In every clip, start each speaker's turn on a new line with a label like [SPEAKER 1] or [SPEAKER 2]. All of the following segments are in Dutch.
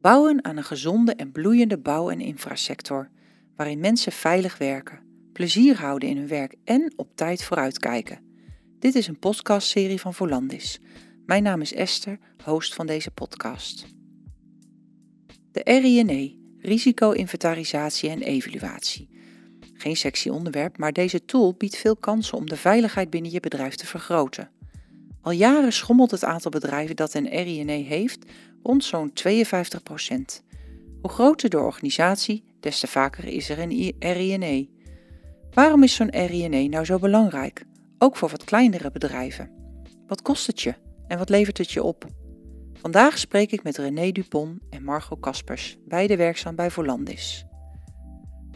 [SPEAKER 1] Bouwen aan een gezonde en bloeiende bouw- en infrasector, waarin mensen veilig werken, plezier houden in hun werk en op tijd vooruitkijken. Dit is een podcastserie van Volandis. Mijn naam is Esther, host van deze podcast. De RINE, risico-inventarisatie en evaluatie. Geen sexy onderwerp, maar deze tool biedt veel kansen om de veiligheid binnen je bedrijf te vergroten. Al jaren schommelt het aantal bedrijven dat een RINE heeft rond zo'n 52% Hoe groter de organisatie, des te vaker is er een RINE. Waarom is zo'n RINE nou zo belangrijk, ook voor wat kleinere bedrijven? Wat kost het je en wat levert het je op? Vandaag spreek ik met René Dupont en Margot Kaspers, beide werkzaam bij Volandis.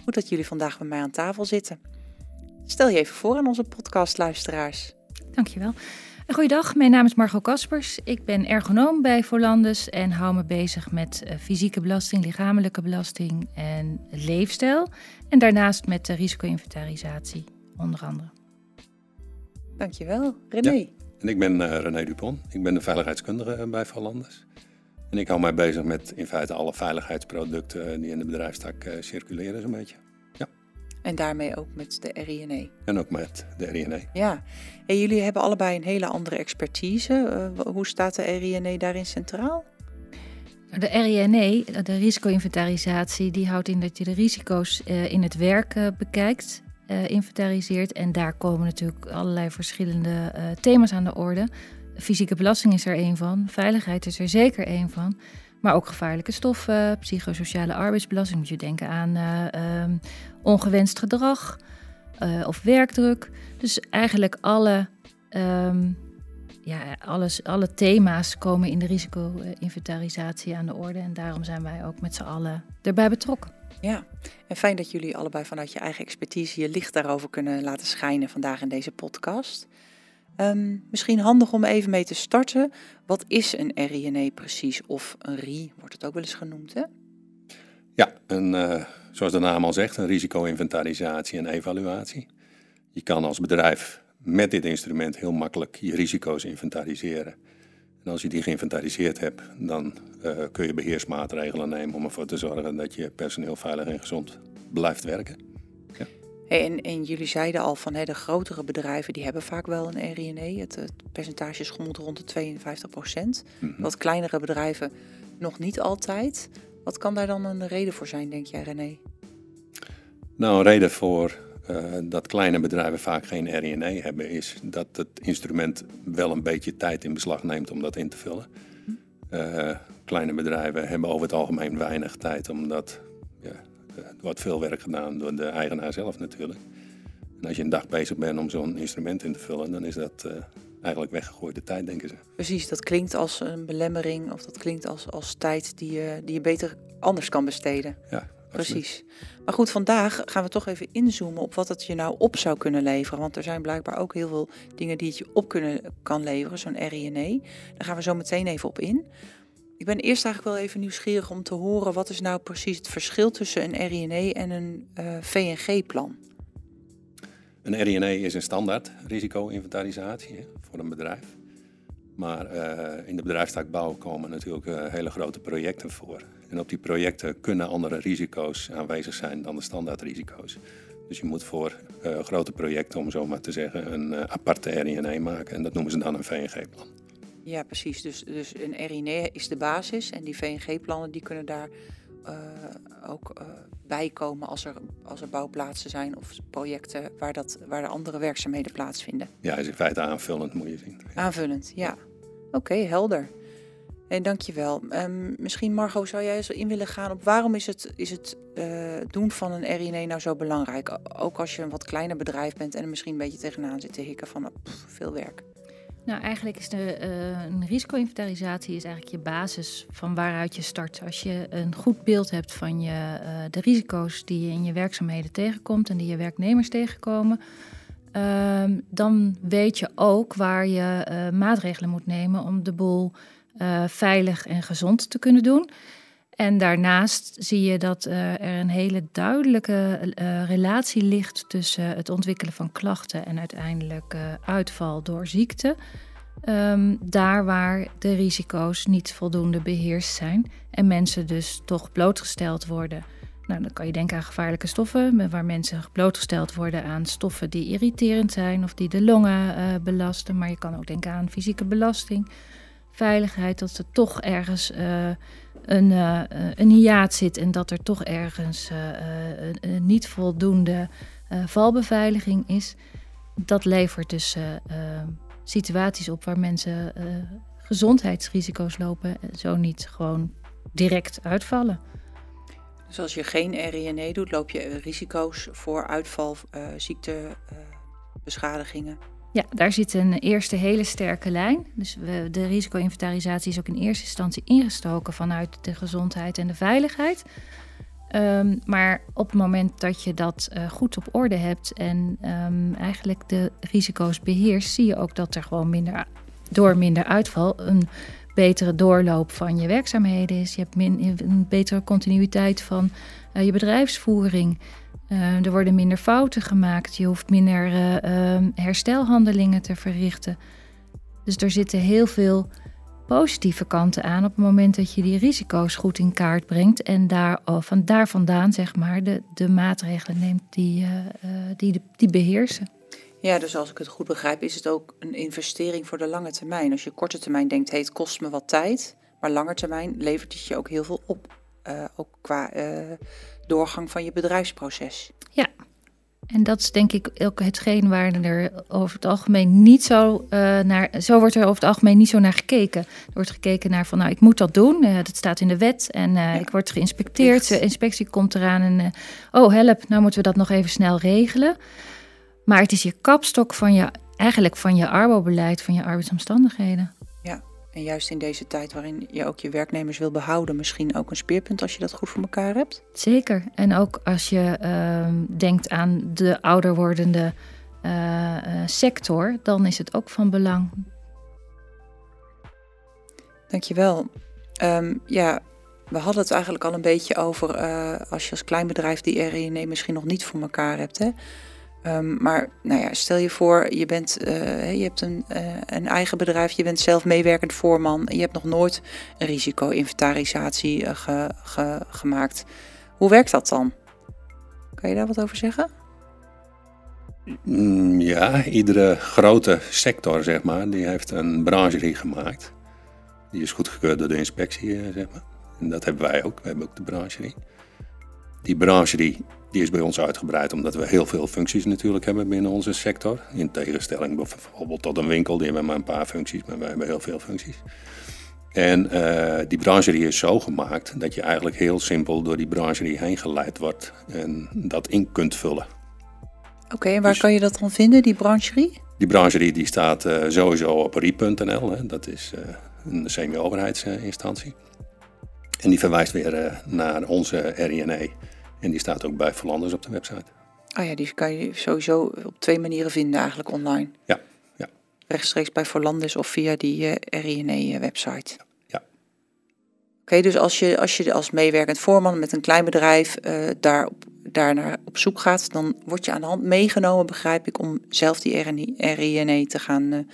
[SPEAKER 1] Goed dat jullie vandaag bij mij aan tafel zitten. Stel je even voor aan onze podcastluisteraars.
[SPEAKER 2] Dankjewel. Goeiedag, mijn naam is Margot Kaspers. Ik ben ergonoom bij Volandus en hou me bezig met eh, fysieke belasting, lichamelijke belasting en leefstijl. En daarnaast met de risico-inventarisatie, onder andere.
[SPEAKER 1] Dankjewel. René.
[SPEAKER 3] en ik ben uh, René Dupont. Ik ben de veiligheidskundige eh, bij Volandus. En ik hou mij bezig met in feite alle veiligheidsproducten die in de bedrijfstak uh, circuleren zo'n beetje.
[SPEAKER 1] En daarmee ook met de RINE.
[SPEAKER 3] En ook met de RINE.
[SPEAKER 1] Ja. En jullie hebben allebei een hele andere expertise. Uh, hoe staat de RINE daarin centraal?
[SPEAKER 2] De RINE, de risico-inventarisatie, die houdt in dat je de risico's uh, in het werk uh, bekijkt, inventariseert. En daar komen natuurlijk allerlei verschillende thema's aan de orde. Fysieke belasting is er één van, veiligheid is er zeker één van. Maar ook gevaarlijke stoffen, psychosociale arbeidsbelasting. Moet je denken aan uh, um, ongewenst gedrag uh, of werkdruk. Dus eigenlijk alle, um, ja, alles, alle thema's komen in de risico-inventarisatie aan de orde. En daarom zijn wij ook met z'n allen erbij betrokken.
[SPEAKER 1] Ja, en fijn dat jullie allebei vanuit je eigen expertise je licht daarover kunnen laten schijnen vandaag in deze podcast. Um, misschien handig om even mee te starten. Wat is een RINE precies? Of een RI wordt het ook wel eens genoemd, hè?
[SPEAKER 3] Ja, een, uh, zoals de naam al zegt, een risico-inventarisatie en evaluatie. Je kan als bedrijf met dit instrument heel makkelijk je risico's inventariseren. En als je die geïnventariseerd hebt, dan uh, kun je beheersmaatregelen nemen om ervoor te zorgen dat je personeel veilig en gezond blijft werken.
[SPEAKER 1] En, en, jullie zeiden al van hè, de grotere bedrijven die hebben vaak wel een RINE. Het, het percentage schommelt rond de 52 procent. Mm Wat kleinere bedrijven nog niet altijd. Wat kan daar dan een reden voor zijn, denk jij René?
[SPEAKER 3] Nou, een reden voor uh, dat kleine bedrijven vaak geen RINE hebben... is dat het instrument wel een beetje tijd in beslag neemt om dat in te vullen. Uh, kleine bedrijven hebben over het algemeen weinig tijd om dat er wordt veel werk gedaan door de eigenaar zelf natuurlijk. En als je een dag bezig bent om zo'n instrument in te vullen, dan is dat uh, eigenlijk weggegooide tijd, denken ze.
[SPEAKER 1] Precies, dat klinkt als een belemmering of dat klinkt als, als tijd die je, die je beter anders kan besteden.
[SPEAKER 3] Ja,
[SPEAKER 1] Precies. Maar goed, vandaag gaan we toch even inzoomen op wat het je nou op zou kunnen leveren. Want er zijn blijkbaar ook heel veel dingen die het je op kunnen, kan leveren, zo'n RINE. Daar gaan we zo meteen even op in. Ik ben eerst eigenlijk wel even nieuwsgierig om te horen wat is nou precies het verschil tussen een RINE en een uh, VNG-plan.
[SPEAKER 3] Een RINE is een standaard risico-inventarisatie voor een bedrijf. Maar uh, in de bedrijfstak bouw komen natuurlijk uh, hele grote projecten voor. En op die projecten kunnen andere risico's aanwezig zijn dan de standaard risico's. Dus je moet voor grote projecten, om zo maar te zeggen, een aparte RINE maken. En dat noemen ze dan een VNG-plan.
[SPEAKER 1] Ja, precies. Dus, dus een RINE is de basis en die VNG-plannen die kunnen daar uh, ook uh, bij komen als er, als er bouwplaatsen zijn of projecten waar, dat, waar de andere werkzaamheden plaatsvinden.
[SPEAKER 3] Ja, is in feite aanvullend moet je zien.
[SPEAKER 1] Aanvullend, ja. Oké, okay, helder. En dankjewel. Um, misschien Margot, zou jij eens in willen gaan op waarom is het, is het uh, doen van een RINE nou zo belangrijk? Ook als je een wat kleiner bedrijf bent en er misschien een beetje tegenaan zit te hikken van oh, pff, veel werk.
[SPEAKER 2] Nou, eigenlijk is de, uh, een risico-inventarisatie is eigenlijk je basis van waaruit je start. Als je een goed beeld hebt van je, uh, de risico's die je in je werkzaamheden tegenkomt en die je werknemers tegenkomen, uh, dan weet je ook waar je uh, maatregelen moet nemen om de boel veilig en gezond te kunnen doen. En daarnaast zie je dat uh, er een hele duidelijke uh, relatie ligt tussen het ontwikkelen van klachten en uiteindelijk uitval door ziekte. Ehm, daar waar de risico's niet voldoende beheerst zijn en mensen dus toch blootgesteld worden. Nou, dan kan je denken aan gevaarlijke stoffen, waar mensen blootgesteld worden aan stoffen die irriterend zijn of die de longen belasten. Maar je kan ook denken aan fysieke belasting, veiligheid, dat er toch ergens een, uh, een hiaat zit en dat er toch ergens een, niet voldoende valbeveiliging is. Dat levert dus situaties op waar mensen gezondheidsrisico's lopen, zo niet gewoon direct uitvallen.
[SPEAKER 1] Dus als je geen RINE doet, loop je risico's voor uitval, uh, ziektebeschadigingen?
[SPEAKER 2] Ja, daar zit een eerste hele sterke lijn. Dus we, de risico-inventarisatie is ook in eerste instantie ingestoken vanuit de gezondheid en de veiligheid. Um, maar op het moment dat je dat uh, goed op orde hebt en um, eigenlijk de risico's beheerst, zie je ook dat er gewoon minder, door minder uitval een betere doorloop van je werkzaamheden is. Je hebt een betere continuïteit van uh, je bedrijfsvoering. Uh, er worden minder fouten gemaakt. Je hoeft minder herstelhandelingen te verrichten. Dus er zitten heel veel positieve kanten aan op het moment dat je die risico's goed in kaart brengt en daar, oh, van daar vandaan zeg maar, de, de maatregelen neemt die, uh, die, die beheersen.
[SPEAKER 1] Ja, dus als ik het goed begrijp, is het ook een investering voor de lange termijn. Als je korte termijn denkt, hey, het kost me wat tijd, maar lange termijn levert het je ook heel veel op. Uh, ook qua uh, doorgang van je bedrijfsproces.
[SPEAKER 2] Ja, en dat is denk ik ook hetgeen waar er over het algemeen niet zo uh, naar. Zo wordt er over het algemeen niet zo naar gekeken. Er wordt gekeken naar van nou, ik moet dat doen. Uh, dat staat in de wet. En uh, ja. ik word geïnspecteerd. De inspectie komt eraan en oh help, nou moeten we dat nog even snel regelen. Maar het is je kapstok van je, eigenlijk van je arbobeleid, van je arbeidsomstandigheden.
[SPEAKER 1] En juist in deze tijd waarin je ook je werknemers wil behouden, misschien ook een speerpunt als je dat goed voor elkaar hebt?
[SPEAKER 2] Zeker. En ook als je uh, denkt aan de ouder wordende uh, sector, dan is het ook van belang.
[SPEAKER 1] Dankjewel. Um, ja, we hadden het eigenlijk al een beetje over uh, als je als klein bedrijf die RINE misschien nog niet voor elkaar hebt. Hè? Um, maar nou ja, stel je voor, je, bent, uh, je hebt een, uh, een, eigen bedrijf, je bent zelf meewerkend voorman. Je hebt nog nooit een risico-inventarisatie ge, gemaakt. Hoe werkt dat dan? Kan je daar wat over zeggen?
[SPEAKER 3] Mm, ja, iedere grote sector, zeg maar, die heeft een brancherie gemaakt. Die is goedgekeurd door de inspectie, zeg maar. En dat hebben wij ook. We hebben ook de brancherie. Die brancherie die is bij ons uitgebreid omdat we heel veel functies natuurlijk hebben binnen onze sector. In tegenstelling bijvoorbeeld tot een winkel, die hebben maar een paar functies, maar wij hebben heel veel functies. En uh, die brancherie is zo gemaakt dat je eigenlijk heel simpel door die brancherie heen geleid wordt en dat in kunt vullen.
[SPEAKER 1] Oké, okay, en waar dus, kan je dat dan vinden, die brancherie?
[SPEAKER 3] Die brancherie die staat uh, sowieso op rie.nl, dat is uh, een semi-overheidsinstantie. En die verwijst weer naar onze RINE. En die staat ook bij Verlanders op de website.
[SPEAKER 1] Oh ja, die kan je sowieso op twee manieren vinden eigenlijk online.
[SPEAKER 3] Ja, ja.
[SPEAKER 1] Rechtstreeks bij Verlanders of via die uh, eh, RINE-website.
[SPEAKER 3] Ja. ja.
[SPEAKER 1] Oké, dus als je, als je als meewerkend voorman met een klein bedrijf uh, daar, op, daar naar op zoek gaat, dan word je aan de hand meegenomen, begrijp ik, om zelf die RINE te gaan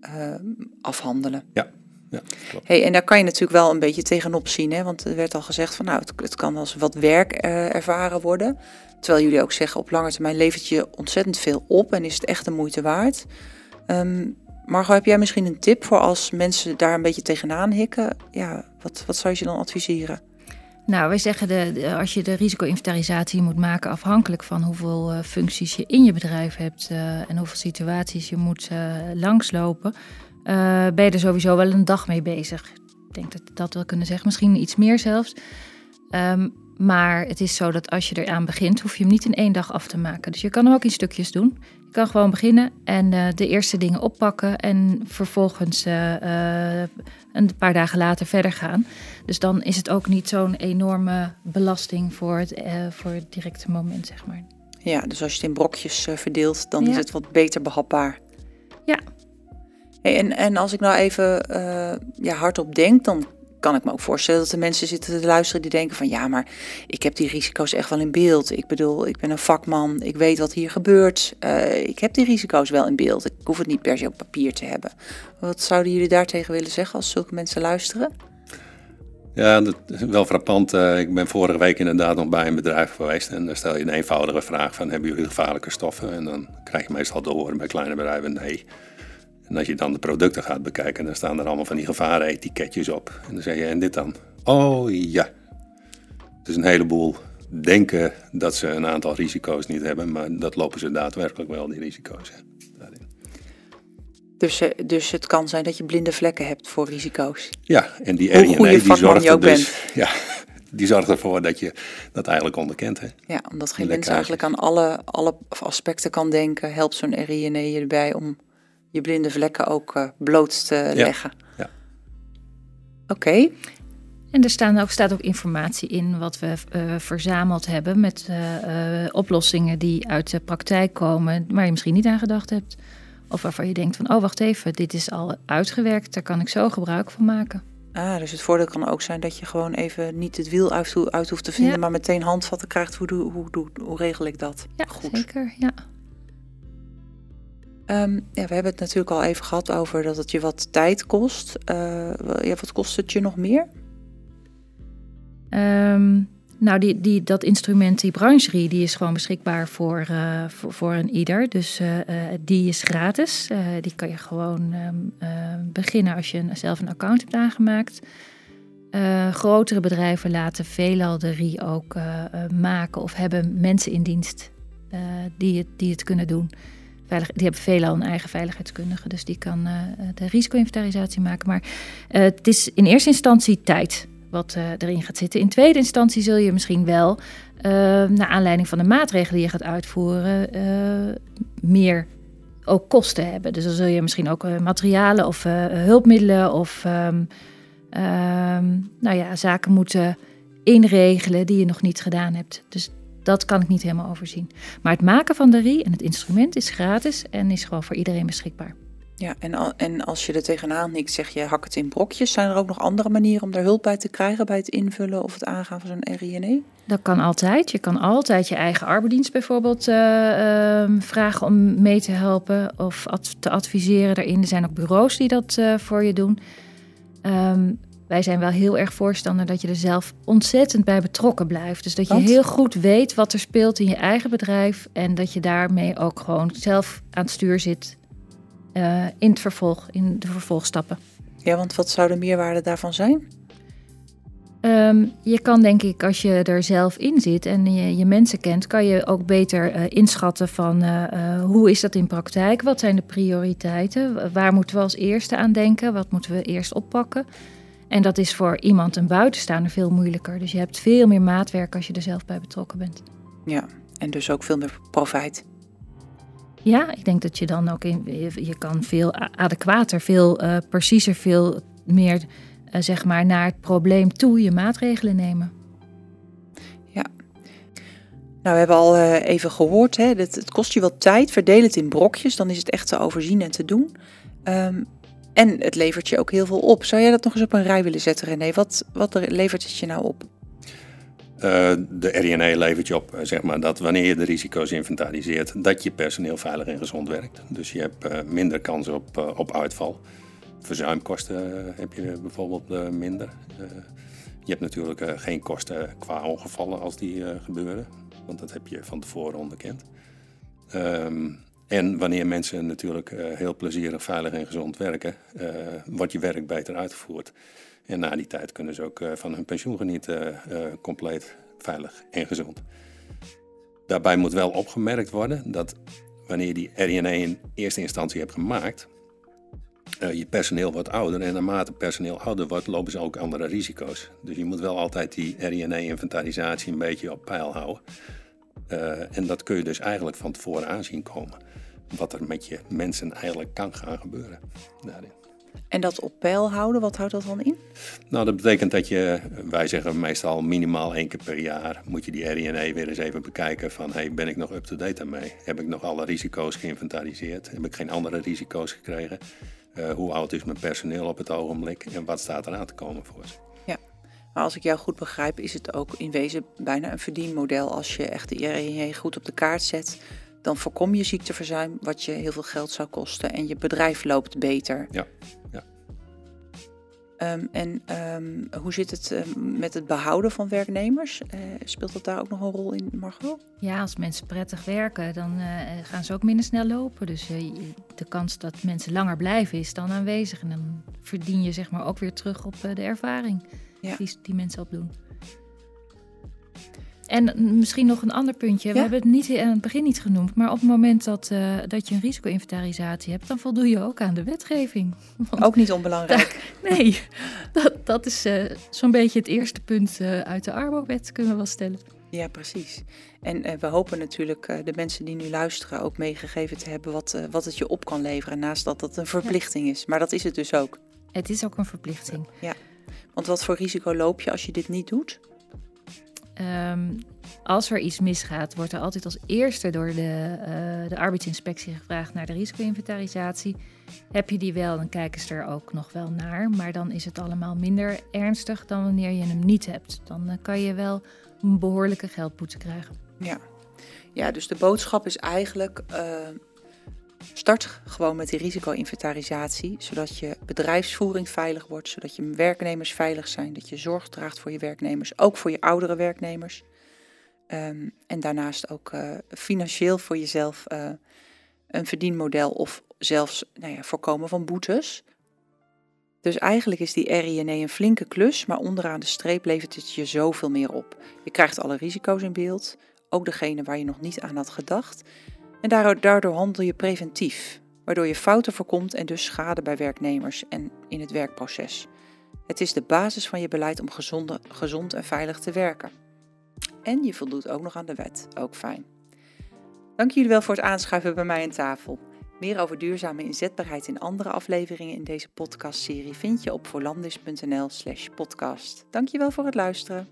[SPEAKER 1] uh, afhandelen.
[SPEAKER 3] Ja, ja,
[SPEAKER 1] Hey, en daar kan je natuurlijk wel een beetje tegenop zien, hè? want er werd al gezegd van nou, het, het kan als wat werk uh, ervaren worden. Terwijl jullie ook zeggen op lange termijn levert je ontzettend veel op en is het echt de moeite waard. Um, Margot, heb jij misschien een tip voor als mensen daar een beetje tegenaan hikken? Ja, wat, wat zou je ze dan adviseren?
[SPEAKER 2] Nou, wij zeggen de, als je de risico-inventarisatie moet maken afhankelijk van hoeveel uh, functies je in je bedrijf hebt uh, en hoeveel situaties je moet uh, langslopen, uh, ben je er sowieso wel een dag mee bezig. Ik denk dat ik dat wel kunnen zeggen, misschien iets meer zelfs. Um, maar het is zo dat als je eraan begint, hoef je hem niet in één dag af te maken. Dus je kan hem ook in stukjes doen. Je kan gewoon beginnen en uh, de eerste dingen oppakken en vervolgens uh, een paar dagen later verder gaan. Dus dan is het ook niet zo'n enorme belasting voor het, voor het directe moment, zeg maar.
[SPEAKER 1] Ja, dus als je het in brokjes verdeelt, dan ja. is het wat beter behapbaar.
[SPEAKER 2] Ja,
[SPEAKER 1] En, en als ik nou even uh, ja, hardop denk, dan kan ik me ook voorstellen dat er mensen zitten te luisteren die denken van ja, maar ik heb die risico's echt wel in beeld. Ik bedoel, ik ben een vakman, ik weet wat hier gebeurt. Uh, ik heb die risico's wel in beeld. Ik hoef het niet per se op papier te hebben. Wat zouden jullie daartegen willen zeggen als zulke mensen luisteren?
[SPEAKER 3] Ja, dat is wel frappant. Uh, ik ben vorige week inderdaad nog bij een bedrijf geweest. En dan stel je een eenvoudige vraag van, hebben jullie gevaarlijke stoffen? En dan krijg je meestal te horen bij kleine bedrijven, nee. En als je dan de producten gaat bekijken, dan staan er allemaal van die gevaren-etiketjes op. En dan zeg je, en dit dan? Oh ja. Dus een heleboel denken dat ze een aantal risico's niet hebben, maar dat lopen ze daadwerkelijk wel, die risico's.
[SPEAKER 1] Dus, eh, dus het kan zijn dat je blinde vlekken hebt voor risico's.
[SPEAKER 3] Ja, en die RNA die zorgt er dus, ja, die zorgt ervoor dat je dat eigenlijk onderkent. Hè?
[SPEAKER 1] Ja, omdat geen mens eigenlijk aan alle, alle aspecten kan denken, helpt zo'n RNA je erbij om je blinde vlekken ook uh, bloot te leggen. Ja. Oké.
[SPEAKER 2] En er staan ook, staat ook informatie in wat we uh, verzameld hebben met uh, oplossingen die uit de praktijk komen, waar je misschien niet aan gedacht hebt. Of waarvan je denkt van, oh wacht even, dit is al uitgewerkt, daar kan ik zo gebruik van maken.
[SPEAKER 1] Ah, dus het voordeel kan ook zijn dat je gewoon even niet het wiel uit, uit hoeft te vinden, maar meteen handvatten krijgt. Hoe, hoe, hoe, hoe regel ik dat?
[SPEAKER 2] Ja, Goed. zeker. Ja.
[SPEAKER 1] Um, ja, we hebben het natuurlijk al even gehad over dat het je wat tijd kost. Uh, ja, wat kost het je nog meer?
[SPEAKER 2] Um, nou, die, die, dat instrument, die brancherie, die is gewoon beschikbaar voor, uh, voor, een ieder. Dus uh, die is gratis. die kan je gewoon um, beginnen als je zelf een account hebt aangemaakt. grotere bedrijven laten veelal de RIE ook maken of hebben mensen in dienst die, het, die het kunnen doen. Die hebben veelal een eigen veiligheidskundige, dus die kan de risico-inventarisatie maken. Maar het is in eerste instantie tijd wat uh, erin gaat zitten. In tweede instantie zul je misschien wel, naar aanleiding van de maatregelen die je gaat uitvoeren, meer ook kosten hebben. Dus dan zul je misschien ook materialen of hulpmiddelen of um, nou ja, zaken moeten inregelen die je nog niet gedaan hebt. Dus dat kan ik niet helemaal overzien. Maar het maken van de RI en het instrument is gratis en is gewoon voor iedereen beschikbaar.
[SPEAKER 1] Ja, en, en als je er tegenaan niks zeg je hak het in brokjes. Zijn er ook nog andere manieren om daar hulp bij te krijgen bij het invullen of het aangaan van zo'n RINE?
[SPEAKER 2] Dat kan altijd. Je kan altijd je eigen arbeidsdienst bijvoorbeeld uh, um, vragen om mee te helpen of ad te adviseren daarin. Er zijn ook bureaus die dat uh, voor je doen. Um, wij zijn wel heel erg voorstander dat je er zelf ontzettend bij betrokken blijft. Dus dat je heel goed weet wat er speelt in je eigen bedrijf. En dat je daarmee ook gewoon zelf aan het stuur zit uh, in het vervolg, in de vervolgstappen.
[SPEAKER 1] Ja, want wat zou de meerwaarde daarvan zijn?
[SPEAKER 2] Um, je kan denk ik, als je er zelf in zit en je, je mensen kent, kan je ook beter uh, inschatten van uh, hoe is dat in praktijk? Wat zijn de prioriteiten? Waar moeten we als eerste aan denken? Wat moeten we eerst oppakken? En dat is voor iemand een buitenstaander veel moeilijker. Dus je hebt veel meer maatwerk als je er zelf bij betrokken bent.
[SPEAKER 1] Ja, en dus ook veel meer profijt.
[SPEAKER 2] Ja, ik denk dat je dan ook in, je, kan veel adequater, veel uh, preciezer, veel meer uh, zeg maar naar het probleem toe je maatregelen nemen.
[SPEAKER 1] Ja. Nou, we hebben al uh, even gehoord, hè, dat het kost je wel tijd. Verdeel het in brokjes, dan is het echt te overzien en te doen. Um, en het levert je ook heel veel op. Zou jij dat nog eens op een rij willen zetten, René? Wat, wat levert het je nou op?
[SPEAKER 3] Uh, de RNA levert je op, eh, zeg maar, dat wanneer je de risico's inventariseert, dat je personeel veilig en gezond werkt. Dus je hebt uh, minder kans op, op uitval. Verzuimkosten heb je bijvoorbeeld minder. je hebt natuurlijk geen kosten qua ongevallen als die gebeuren, want dat heb je van tevoren onderkend. Um, en wanneer mensen natuurlijk heel plezierig, veilig en gezond werken, wordt je werk beter uitgevoerd. En na die tijd kunnen ze ook eh, van hun pensioen genieten, compleet veilig en gezond. Daarbij moet wel opgemerkt worden dat wanneer je die RNA in eerste instantie hebt gemaakt, je personeel wordt ouder en naarmate personeel ouder wordt, lopen ze ook andere risico's. Dus je moet wel altijd die RNA-inventarisatie een beetje op peil houden. En dat kun je dus eigenlijk van tevoren aanzien komen. Wat er met je mensen eigenlijk kan gaan gebeuren daarin.
[SPEAKER 1] En dat op peil houden, wat houdt dat dan in?
[SPEAKER 3] Nou, dat betekent dat je, wij zeggen meestal minimaal één keer per jaar, moet je die RNA weer eens even bekijken van, hey, ben ik nog up-to-date daarmee? Heb ik nog alle risico's geïnventariseerd? Heb ik geen andere risico's gekregen? Uh, hoe oud is mijn personeel op het ogenblik en wat staat er aan te komen voor ze?
[SPEAKER 1] Ja, maar als ik jou goed begrijp, is het ook in wezen bijna een verdienmodel. Als je echt de IRE goed op de kaart zet, dan voorkom je ziekteverzuim, wat je heel veel geld zou kosten. En je bedrijf loopt beter.
[SPEAKER 3] Ja, ja.
[SPEAKER 1] Um, en um, hoe zit het um, met het behouden van werknemers? Uh, speelt dat daar ook nog een rol in, Margot?
[SPEAKER 2] Ja, als mensen prettig werken, dan uh, gaan ze ook minder snel lopen. Dus uh, de kans dat mensen langer blijven is dan aanwezig. En dan verdien je zeg maar ook weer terug op de ervaring ja. die, die mensen opdoen. En misschien nog een ander puntje. We hebben het niet aan het begin niet genoemd. Maar op het moment dat, uh, dat je een risico-inventarisatie hebt, dan voldoe je ook aan de wetgeving.
[SPEAKER 1] Want ook niet onbelangrijk.
[SPEAKER 2] Nee, dat, dat is uh, zo'n beetje het eerste punt uh, uit de Arbo-wet, kunnen we wel stellen.
[SPEAKER 1] Ja, precies. En we hopen natuurlijk de mensen die nu luisteren ook meegegeven te hebben wat, wat het je op kan leveren. Naast dat dat een verplichting ja. is. Maar dat is het dus ook.
[SPEAKER 2] Het is ook een verplichting.
[SPEAKER 1] Ja. Want wat voor risico loop je als je dit niet doet?
[SPEAKER 2] Um, als er iets misgaat, wordt er altijd als eerste door de, uh, de arbeidsinspectie gevraagd naar de risico-inventarisatie. Heb je die wel, dan kijken ze er ook nog wel naar. Maar dan is het allemaal minder ernstig dan wanneer je hem niet hebt. Dan uh, kan je wel een behoorlijke geldboete krijgen.
[SPEAKER 1] Ja. ja, dus de boodschap is eigenlijk. Uh, Start gewoon met die risico-inventarisatie, zodat je bedrijfsvoering veilig wordt, zodat je werknemers veilig zijn, dat je zorg draagt voor je werknemers, ook voor je oudere werknemers. Um, en daarnaast ook uh, financieel voor jezelf uh, een verdienmodel of zelfs nou ja, voorkomen van boetes. Dus eigenlijk is die RINE een flinke klus, maar onderaan de streep levert het je zoveel meer op. Je krijgt alle risico's in beeld, ook degene waar je nog niet aan had gedacht. En daardoor handel je preventief, waardoor je fouten voorkomt en dus schade bij werknemers en in het werkproces. Het is de basis van je beleid om gezond en veilig te werken. En je voldoet ook nog aan de wet, ook fijn. Dank jullie wel voor het aanschuiven bij mij aan tafel. Meer over duurzame inzetbaarheid in andere afleveringen in deze podcastserie vind je op voorlandis.nl/slash podcast. Dank je wel voor het luisteren.